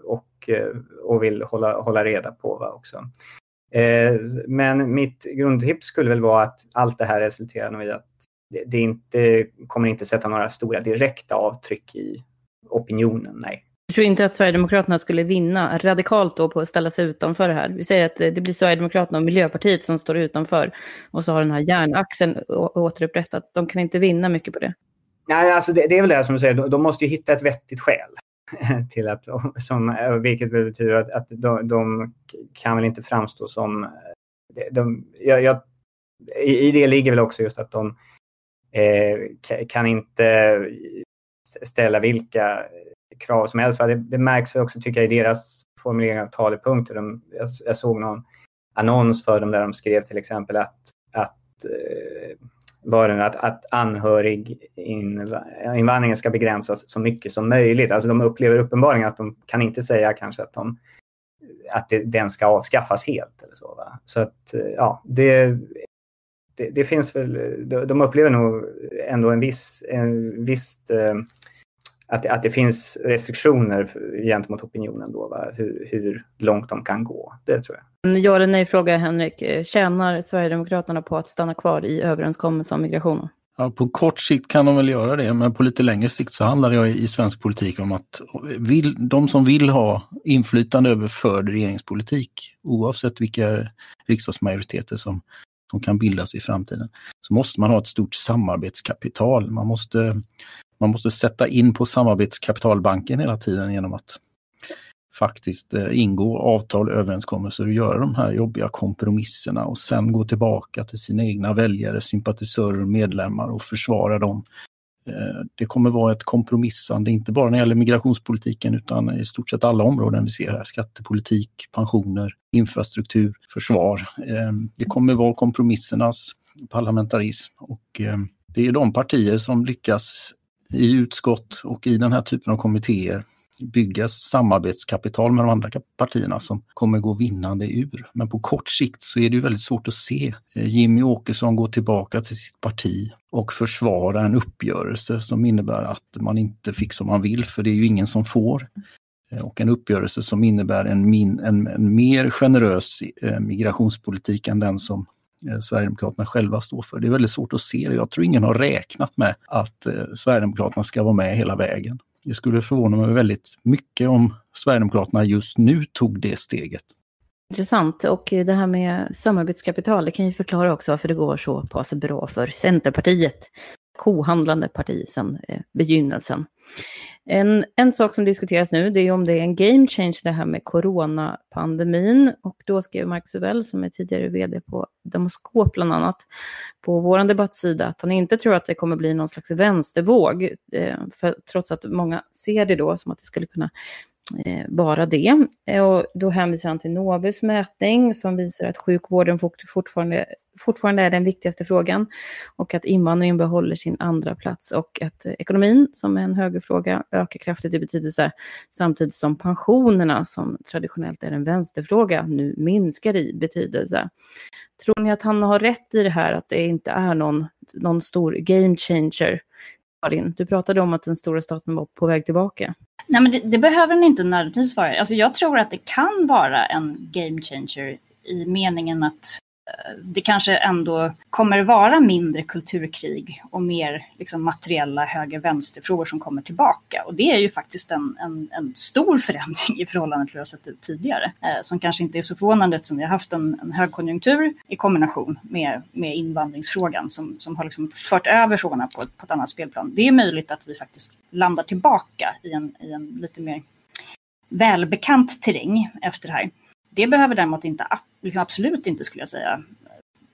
och, och vill hålla, hålla reda på va, också. Eh, men mitt grundtips skulle väl vara att allt det här resulterar nog i att det inte kommer inte sätta några stora direkta avtryck i opinionen, nej. Jag tror inte att Sverigedemokraterna skulle vinna radikalt då på att ställa sig utanför det här. Vi säger att det blir Sverigedemokraterna och Miljöpartiet som står utanför och så har den här järnaxeln återupprättat. De kan inte vinna mycket på det. Nej, alltså det, det är väl det som du säger, de måste ju hitta ett vettigt skäl. till att, som, vilket betyder att, att de, de, kan väl inte framstå som... De, jag, jag, i, I det ligger väl också just att de eh, kan inte ställa vilka krav som helst. Det, det märks också tycker jag i deras formulering av talepunkter. De, jag, jag såg någon annons för dem där de skrev till exempel att, att eh, var den att, att anhöriginvandringen ska begränsas så mycket som möjligt. Alltså de upplever uppenbarligen att de kan inte säga kanske att, de, att det, den ska avskaffas helt. Eller så, va? så att ja, det, det, det, finns väl, de upplever nog ändå en viss, en visst eh, att, att det finns restriktioner gentemot opinionen då, va? Hur, hur långt de kan gå. Det tror jag. Ja eller nej-fråga Henrik. Tjänar Sverigedemokraterna på att stanna kvar i överenskommelsen om migrationen? Ja, på kort sikt kan de väl göra det, men på lite längre sikt så handlar det i svensk politik om att vill, de som vill ha inflytande över förd regeringspolitik, oavsett vilka riksdagsmajoriteter som, som kan bildas i framtiden, så måste man ha ett stort samarbetskapital. Man måste man måste sätta in på samarbetskapitalbanken hela tiden genom att faktiskt eh, ingå avtal, överenskommelser och göra de här jobbiga kompromisserna och sen gå tillbaka till sina egna väljare, sympatisörer och medlemmar och försvara dem. Eh, det kommer vara ett kompromissande, inte bara när det gäller migrationspolitiken utan i stort sett alla områden vi ser här. Skattepolitik, pensioner, infrastruktur, försvar. Eh, det kommer vara kompromissernas parlamentarism och det är de partier som lyckas i utskott och i den här typen av kommittéer bygga samarbetskapital med de andra partierna som kommer gå vinnande ur. Men på kort sikt så är det ju väldigt svårt att se eh, Jimmy Åkesson gå tillbaka till sitt parti och försvara en uppgörelse som innebär att man inte fick som man vill, för det är ju ingen som får. Eh, och en uppgörelse som innebär en, min, en, en mer generös eh, migrationspolitik än den som Eh, Sverigedemokraterna själva står för. Det är väldigt svårt att se det. Jag tror ingen har räknat med att eh, Sverigedemokraterna ska vara med hela vägen. Det skulle förvåna mig väldigt mycket om Sverigedemokraterna just nu tog det steget. Intressant. Och det här med samarbetskapital, det kan ju förklara också varför det går så pass bra för Centerpartiet. Kohandlande parti sedan eh, begynnelsen. En, en sak som diskuteras nu det är om det är en game change det här med coronapandemin. Och då skrev Mark Suvell, som är tidigare vd på Demoskop bland annat, på vår debattsida att han inte tror att det kommer bli någon slags vänstervåg. Eh, för, trots att många ser det då som att det skulle kunna Eh, bara det. Eh, och då hänvisar han till Novus mätning som visar att sjukvården fortfarande fortfarande är den viktigaste frågan och att invandringen behåller sin andra plats och att ekonomin, som är en högerfråga, ökar kraftigt i betydelse samtidigt som pensionerna, som traditionellt är en vänsterfråga, nu minskar i betydelse. Tror ni att han har rätt i det här, att det inte är någon, någon stor game changer? Karin, du pratade om att den stora staten var på väg tillbaka. Nej, men det, det behöver den inte nödvändigtvis vara. Alltså, jag tror att det kan vara en game changer i meningen att det kanske ändå kommer vara mindre kulturkrig och mer liksom, materiella höger-vänster-frågor som kommer tillbaka. Och det är ju faktiskt en, en, en stor förändring i förhållande till hur det har sett ut tidigare. Eh, som kanske inte är så förvånande eftersom vi har haft en, en högkonjunktur i kombination med, med invandringsfrågan som, som har liksom fört över frågorna på ett, på ett annat spelplan. Det är möjligt att vi faktiskt landar tillbaka i en, i en lite mer välbekant terräng efter det här. Det behöver däremot inte, liksom absolut inte skulle jag säga,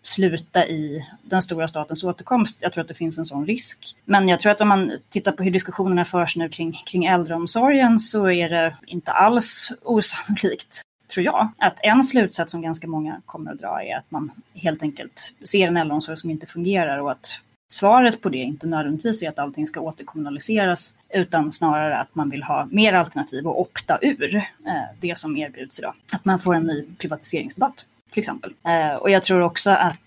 sluta i den stora statens återkomst. Jag tror att det finns en sån risk. Men jag tror att om man tittar på hur diskussionerna förs nu kring, kring äldreomsorgen så är det inte alls osannolikt, tror jag, att en slutsats som ganska många kommer att dra är att man helt enkelt ser en äldreomsorg som inte fungerar och att svaret på det inte nödvändigtvis är att allting ska återkommunaliseras utan snarare att man vill ha mer alternativ och opta ur eh, det som erbjuds idag. Att man får en ny privatiseringsdebatt till exempel. Eh, och jag tror också att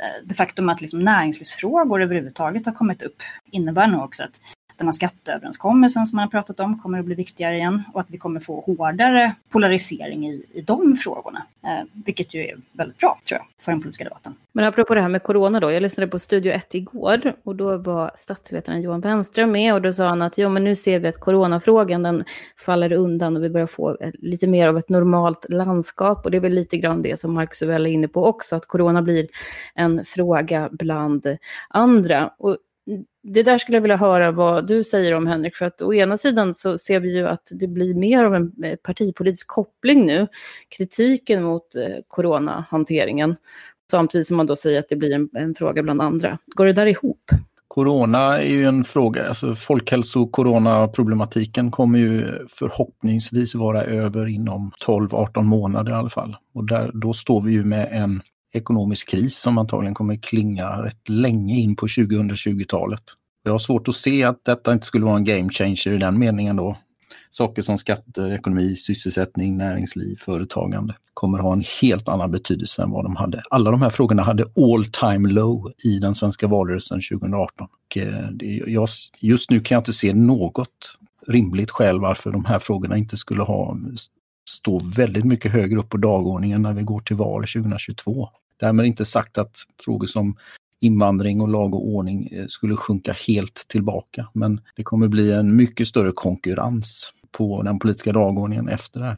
eh, det faktum att liksom näringslivsfrågor överhuvudtaget har kommit upp innebär nog också att den här skatteöverenskommelsen som man har pratat om kommer att bli viktigare igen och att vi kommer få hårdare polarisering i, i de frågorna. Eh, vilket ju är väldigt bra, tror jag, för den politiska debatten. Men apropå det här med corona då, jag lyssnade på Studio 1 igår och då var statsvetaren Johan Wenström med och då sa han att jo, men nu ser vi att coronafrågan den faller undan och vi börjar få eh, lite mer av ett normalt landskap och det är väl lite grann det som Marcus Uvell är inne på också, att corona blir en fråga bland andra. Och det där skulle jag vilja höra vad du säger om Henrik, för att å ena sidan så ser vi ju att det blir mer av en eh, partipolitisk koppling nu, kritiken mot eh, coronahanteringen, samtidigt som man då säger att det blir en, en fråga bland andra. Går det där ihop? Corona är ju en fråga, alltså folkhälso-coronaproblematiken kommer ju förhoppningsvis vara över inom 12-18 månader i alla fall. Och där, då står vi ju med en ekonomisk kris som antagligen kommer klinga rätt länge in på 2020-talet. Jag har svårt att se att detta inte skulle vara en game changer i den meningen då. Saker som skatter, ekonomi, sysselsättning, näringsliv, företagande kommer ha en helt annan betydelse än vad de hade. Alla de här frågorna hade all time low i den svenska valrörelsen 2018. Och eh, just nu kan jag inte se något rimligt skäl varför de här frågorna inte skulle ha stå väldigt mycket högre upp på dagordningen när vi går till val 2022. Därmed inte sagt att frågor som invandring och lag och ordning eh, skulle sjunka helt tillbaka. Men det kommer bli en mycket större konkurrens på den politiska dagordningen efter det här.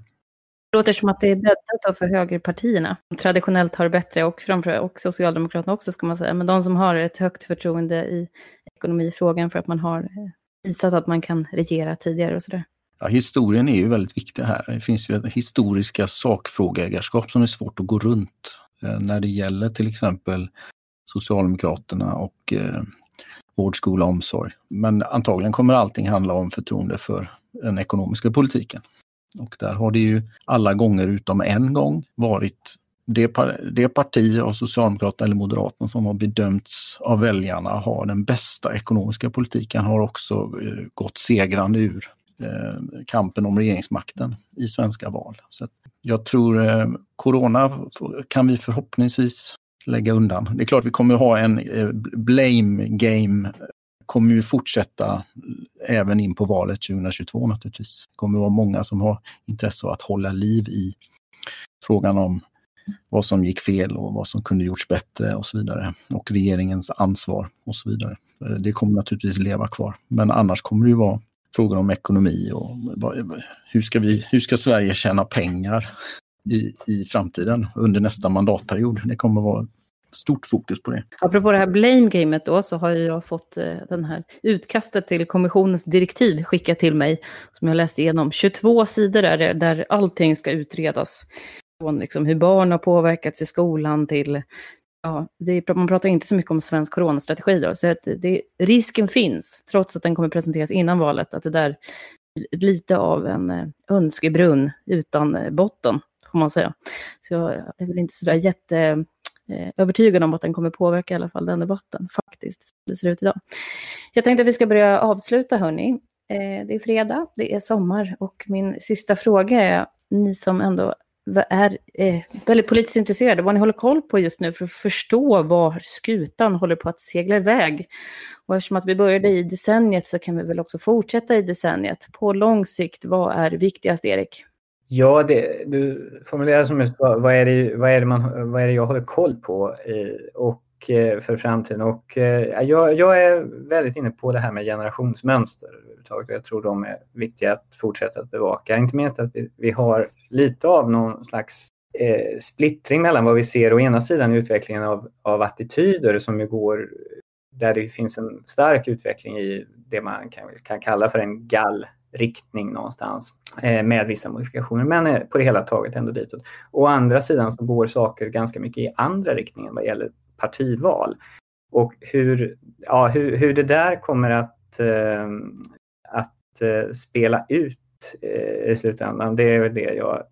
Det låter som att det är bäddat för högerpartierna. Traditionellt har det bättre och framför och Socialdemokraterna också ska man säga. Men de som har ett högt förtroende i ekonomifrågan för att man har visat att man kan regera tidigare och sådär. Ja, historien är ju väldigt viktig här. Det finns ju historiska sakfrågeägarskap som är svårt att gå runt eh, Eh, när det gäller till exempel Socialdemokraterna och eh, vård, skola, omsorg. Men antagligen kommer allting handla om förtroende för den ekonomiska politiken. Och där har det ju alla gånger utom en gång varit det, det parti av Socialdemokraterna eller Moderaterna som har bedömts av väljarna ha den bästa ekonomiska politiken har också eh, gått segrande ur eh, kampen om regeringsmakten i svenska val. Så jag tror eh, Corona kan vi förhoppningsvis lägga undan. Det är klart vi kommer ha en eh, blame game kommer ju fortsätta även in på valet 2022 naturligtvis. Det kommer vara många som har intresse av att hålla liv i frågan om vad som gick fel och vad som kunde gjorts bättre och så vidare. Och regeringens ansvar och så vidare. Eh, det kommer naturligtvis leva kvar. Men annars kommer det ju vara frågor om ekonomi och hur ska, vi, hur ska Sverige tjäna pengar i, i framtiden under nästa mandatperiod. Det kommer vara stort fokus på det. Apropå det här blame-gamet då, så har jag fått eh, den här utkastet till kommissionens direktiv skickat till mig, som jag läste igenom. 22 sidor där, där allting ska utredas. Från liksom hur barn har påverkats i skolan till Ja, det, man pratar inte så mycket om svensk coronastrategi då, så att det, risken finns, trots att den kommer presenteras innan valet, att det där blir lite av en eh, önskebrunn utan eh, botten, får man säga. Så jag är väl inte sådär jätte eh, övertygad om att den kommer påverka i alla fall den debatten, faktiskt, som det ser ut idag. Jag tänkte att vi ska börja avsluta, hörni. det är fredag, det är sommar och min sista fråga är, ni som ändå är eh, väldigt politiskt intresserade, vad ni håller koll på just nu för att förstå var skutan håller på att segla iväg. Och eftersom att vi började i decenniet så kan vi väl också fortsätta i decenniet. På lång sikt, vad är viktigast, Erik? Ja, det, du formulerar som vad är, det, vad, är det man, vad är det jag håller koll på eh, och, Eh, för framtiden. Och, eh, jag, jag, är väldigt inne på det här med generationsmönster. Jag tror de är viktiga att fortsätta att bevaka. Inte minst att vi, vi har lite av någon slags eh, splittring mellan vad vi ser å ena sidan i utvecklingen av, av attityder som ju går där det finns en stark utveckling i det man kan, kan kalla för en gall riktning någonstans eh, med vissa modifikationer, men eh, på det hela taget ändå ditåt. Å andra sidan så går saker ganska mycket i andra riktningen vad gäller partival. Och hur, ja, hur, hur det där kommer att, eh, att eh, spela ut eh, i slutändan, det är det jag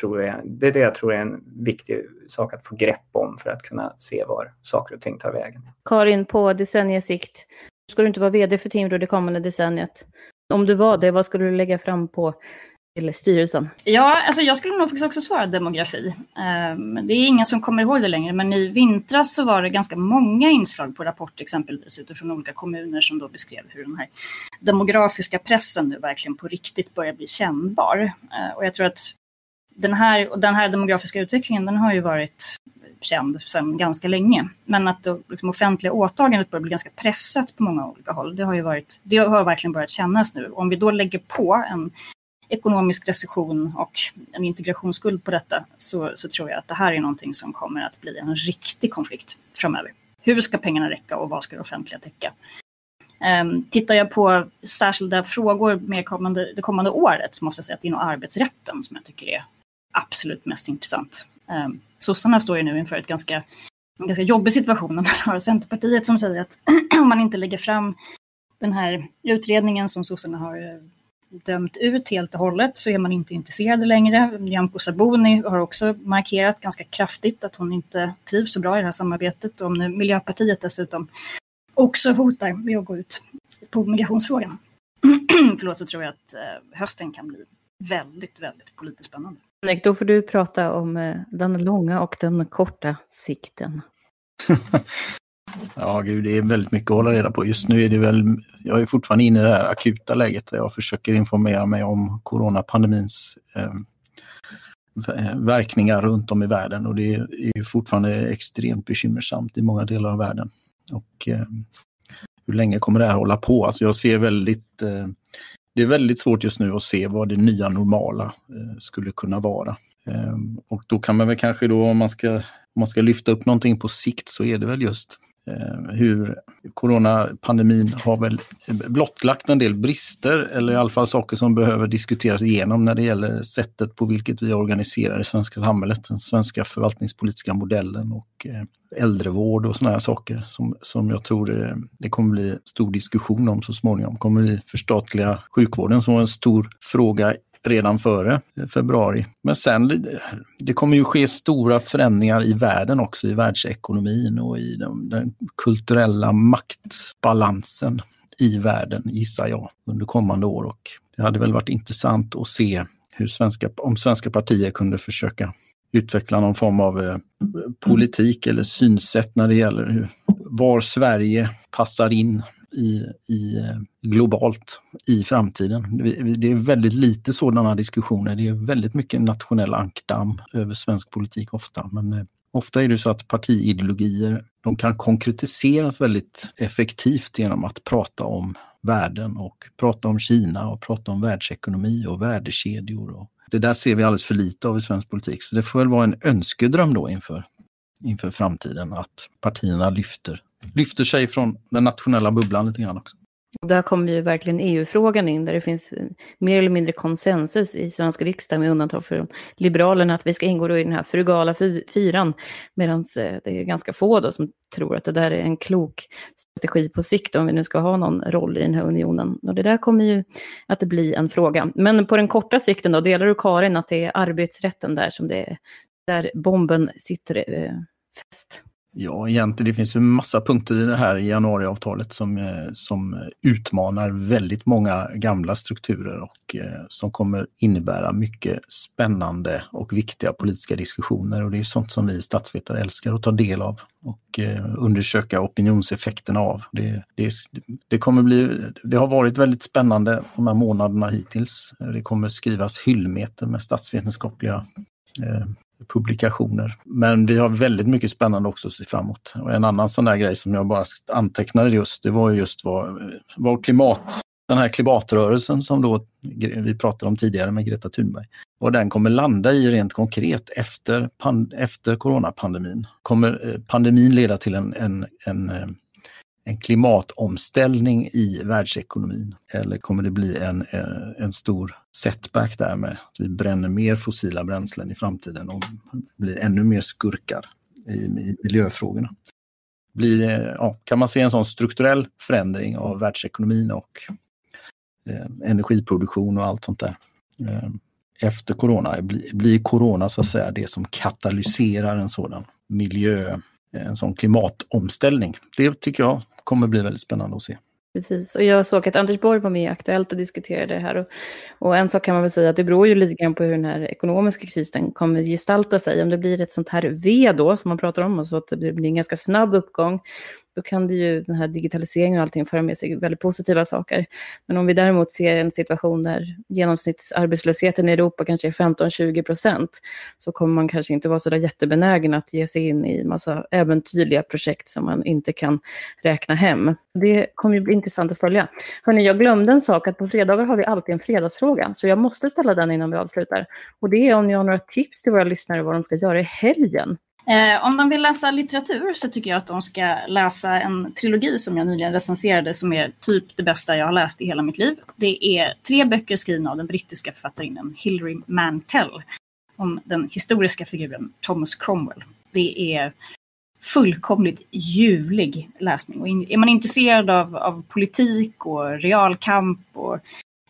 tror är, det är det jag tror är en viktig sak att få grepp om för att kunna se var saker och ting tar vägen. Karin, på decenniesikt, ska du inte vara vd för Timbro det kommande decenniet? Om du var det, vad skulle du lägga fram på till styrelsen? Ja, alltså jag skulle nog faktiskt också svara demografi. Um, det är ingen som kommer ihåg det längre, men i vintras så var det ganska många inslag på Rapport exempelvis utifrån olika kommuner som då beskrev hur den här demografiska pressen nu verkligen på riktigt börjar bli kännbar. Uh, och jag tror att den här, den här demografiska utvecklingen den har ju varit känd sedan ganska länge. Men att det liksom, offentliga åtagandet börjar bli ganska pressat på många olika håll. Det har ju varit, det har verkligen börjat kännas nu. Om vi då lägger på en ekonomisk recession och en integrationsskuld på detta så, så tror jag att det här är någonting som kommer att bli en riktig konflikt framöver. Hur ska pengarna räcka och vad ska det offentliga täcka? Um, tittar jag på särskilda frågor med kommande, det kommande året så måste jag säga att det är nog arbetsrätten som jag tycker är absolut mest intressant. Um, sossarna står ju nu inför ett ganska, en ganska jobbig situation. Man har Centerpartiet som säger att om man inte lägger fram den här utredningen som sossarna har eh, dömt ut helt och hållet så är man inte intresserade längre. Nyamko Sabuni har också markerat ganska kraftigt att hon inte trivs så bra i det här samarbetet. Och om nu Miljöpartiet dessutom också hotar med att gå ut på migrationsfrågan, förlåt, så tror jag att eh, hösten kan bli väldigt, väldigt politiskt spännande. Nick, då får du prata om eh, den långa och den korta sikten. ja, gud, det är väldigt mycket att hålla reda på. Just nu är det väl, jag är fortfarande inne i det här akuta läget där jag försöker informera mig om coronapandemins ehm, eh, verkningar runt om i världen och det är fortfarande extremt bekymmersamt i många delar av världen. Och eh, hur länge kommer det här hålla på? Alltså jag ser väldigt eh, det är väldigt svårt just nu att se vad det nya normala eh, skulle kunna vara. Eh, och då kan man väl kanske då, om man, ska, om man ska lyfta upp någonting på sikt, så är det väl just Eh, hur coronapandemin har väl blottlagt en del brister eller i alla fall saker som behöver diskuteras igenom när det gäller sättet på vilket vi organiserar det svenska samhället, den svenska förvaltningspolitiska modellen och eh, äldrevård och sådana här saker som, som jag tror eh, det kommer bli stor diskussion om så småningom. Kommer vi förstatliga sjukvården som var en stor fråga redan före februari. Men sen, det kommer ju ske stora förändringar i världen också, i världsekonomin och i den, den kulturella maktbalansen i världen, gissar jag, under kommande år. Och det hade väl varit intressant att se hur svenska, om svenska partier kunde försöka utveckla någon form av eh, politik eller synsätt när det gäller hur, var Sverige passar in i, i, globalt i framtiden. Det är väldigt lite sådana diskussioner. Det är väldigt mycket nationell ankdamm över svensk politik ofta. Men eh, ofta är det så att partiideologier de kan konkretiseras väldigt effektivt genom att prata om världen och prata om Kina och prata om världsekonomi och värdekedjor. Och det där ser vi alldeles för lite av i svensk politik. Så det får väl vara en önskedröm då inför, inför framtiden att partierna lyfter lyfter sig från den nationella bubblan lite grann också. Där kommer ju verkligen EU-frågan in, där det finns mer eller mindre konsensus i svenska riksdagen, med undantag för Liberalerna, att vi ska ingå i den här frugala fyran, medan eh, det är ganska få då som tror att det där är en klok strategi på sikt, om vi nu ska ha någon roll i den här unionen. Och det där kommer ju att bli en fråga. Men på den korta sikten då, delar du Karin att det är arbetsrätten där som det är, där bomben sitter eh, fest. Ja, egentligen det finns en massa punkter i det här januariavtalet som, eh, som utmanar väldigt många gamla strukturer och eh, som kommer innebära mycket spännande och viktiga politiska diskussioner. Och det är sånt som vi statsvetare älskar att ta del av och eh, undersöka opinionseffekterna av. Det, det, det, kommer bli, det har varit väldigt spännande de här månaderna hittills. Det kommer skrivas hyllmeter med statsvetenskapliga publikationer. Men vi har väldigt mycket spännande också att se framåt. Och en annan sån där grej som jag bara antecknade just, det var just vad, vad klimat, den här klimatrörelsen som då vi pratade om tidigare med Greta Thunberg. Vad den kommer landa i rent konkret efter, efter coronapandemin. Kommer eh, pandemin leda till en, en, en eh, en klimatomställning i världsekonomin? Eller kommer det bli en, eh, en stor setback där med att vi bränner mer fossila bränslen i framtiden och blir ännu mer skurkar i, i miljöfrågorna? Blir ja, kan man se en sån strukturell förändring av världsekonomin och eh, energiproduktion och allt sånt där? Eh, efter corona, blir, blir corona så att säga det som katalyserar en sådan miljö, en sån klimatomställning? Det tycker jag kommer bli väldigt spännande att se. Precis, och jag såg att Anders Borg var med i Aktuellt och diskuterade det här. Och, och, en sak kan man väl säga att det beror ju lite grann på hur den här ekonomiska krisen kommer gestalta sig. Om det blir ett sånt här V då, som man pratar om, alltså att det blir en ganska snabb uppgång, då kan det ju den här digitaliseringen och allting föra med sig väldigt positiva saker. Men om vi däremot ser en situation där genomsnittsarbetslösheten i Europa kanske är 15-20 procent, så kommer man kanske inte vara så där jättebenägen att ge sig in i massa äventyrliga projekt som man inte kan räkna hem. Det kommer ju bli intressant att följa. Hörni, jag glömde en sak, att på fredagar har vi alltid en fredagsfråga, så jag måste ställa den innan vi avslutar. Och det är om ni har några tips till våra lyssnare vad de ska göra i helgen. Eh, om de vill läsa litteratur så tycker jag att de ska läsa en trilogi som jag nyligen recenserade som är typ det bästa jag har läst i hela mitt liv. Det är tre böcker skrivna av den brittiska författarinnan Hilary Mantel om den historiska figuren Thomas Cromwell. Det är fullkomligt ljuvlig läsning. Och är man intresserad av, av politik och realkamp och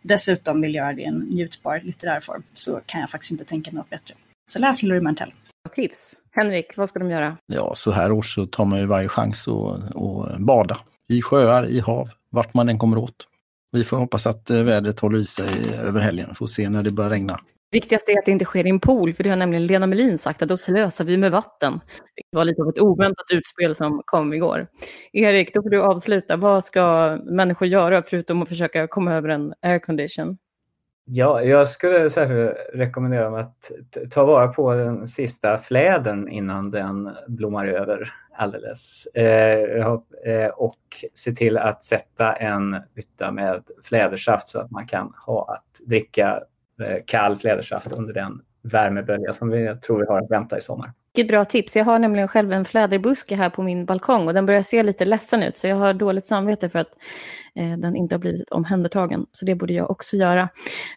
dessutom vill göra det i en njutbar litterär form så kan jag faktiskt inte tänka mig något bättre. Så läs Hilary Mantel. Tips. Henrik, vad ska de göra? Ja, så här års så tar man ju varje chans att, att bada. I sjöar, i hav, vart man än kommer åt. Vi får hoppas att eh, vädret håller i sig över helgen. Får se när det börjar regna. Viktigast är att det inte sker i en pool, för det har nämligen Lena Melin sagt att då slösar vi med vatten. Det var lite av ett oväntat utspel som kom igår. Erik, då får du avsluta. Vad ska människor göra förutom att försöka komma över en aircondition? Ja, jag skulle särskilt rekommendera att ta vara på den sista fläden innan den blommar över alldeles. Eh, eh och se till att sätta en bytta med flädersaft så att man kan ha att dricka eh, kall flädersaft under den värmebölja som vi tror vi har att vänta i sommar. Vilket bra tips. Jag har nämligen själv en fläderbuske här på min balkong och den börjar se lite ledsen ut, så jag har dåligt samvete för att Eh, den inte har blivit omhändertagen. Så det borde jag också göra.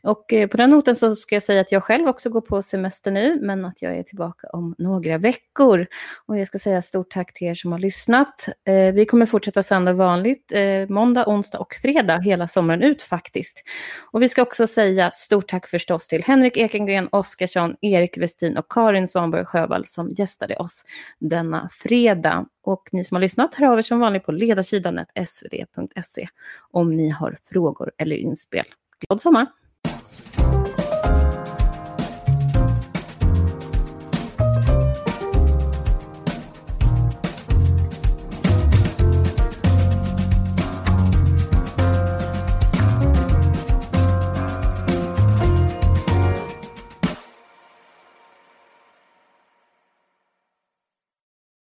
Och eh, på den noten så ska jag säga att jag själv också går på semester nu, men att jag är tillbaka om några veckor. Och jag ska säga stort tack till er som har lyssnat. Eh, vi kommer fortsätta sända vanligt måndag, onsdag och fredag hela sommaren ut faktiskt. Och vi ska också säga stort tack förstås till Henrik Ekengren, Oskarsson, Erik Westin och Karin Svanberg Sjövall som gästade oss denna fredag. Och ni som har lyssnat, hör av er som vanligt på ledarsidan svd.se om ni har frågor eller inspel. Glad sommar!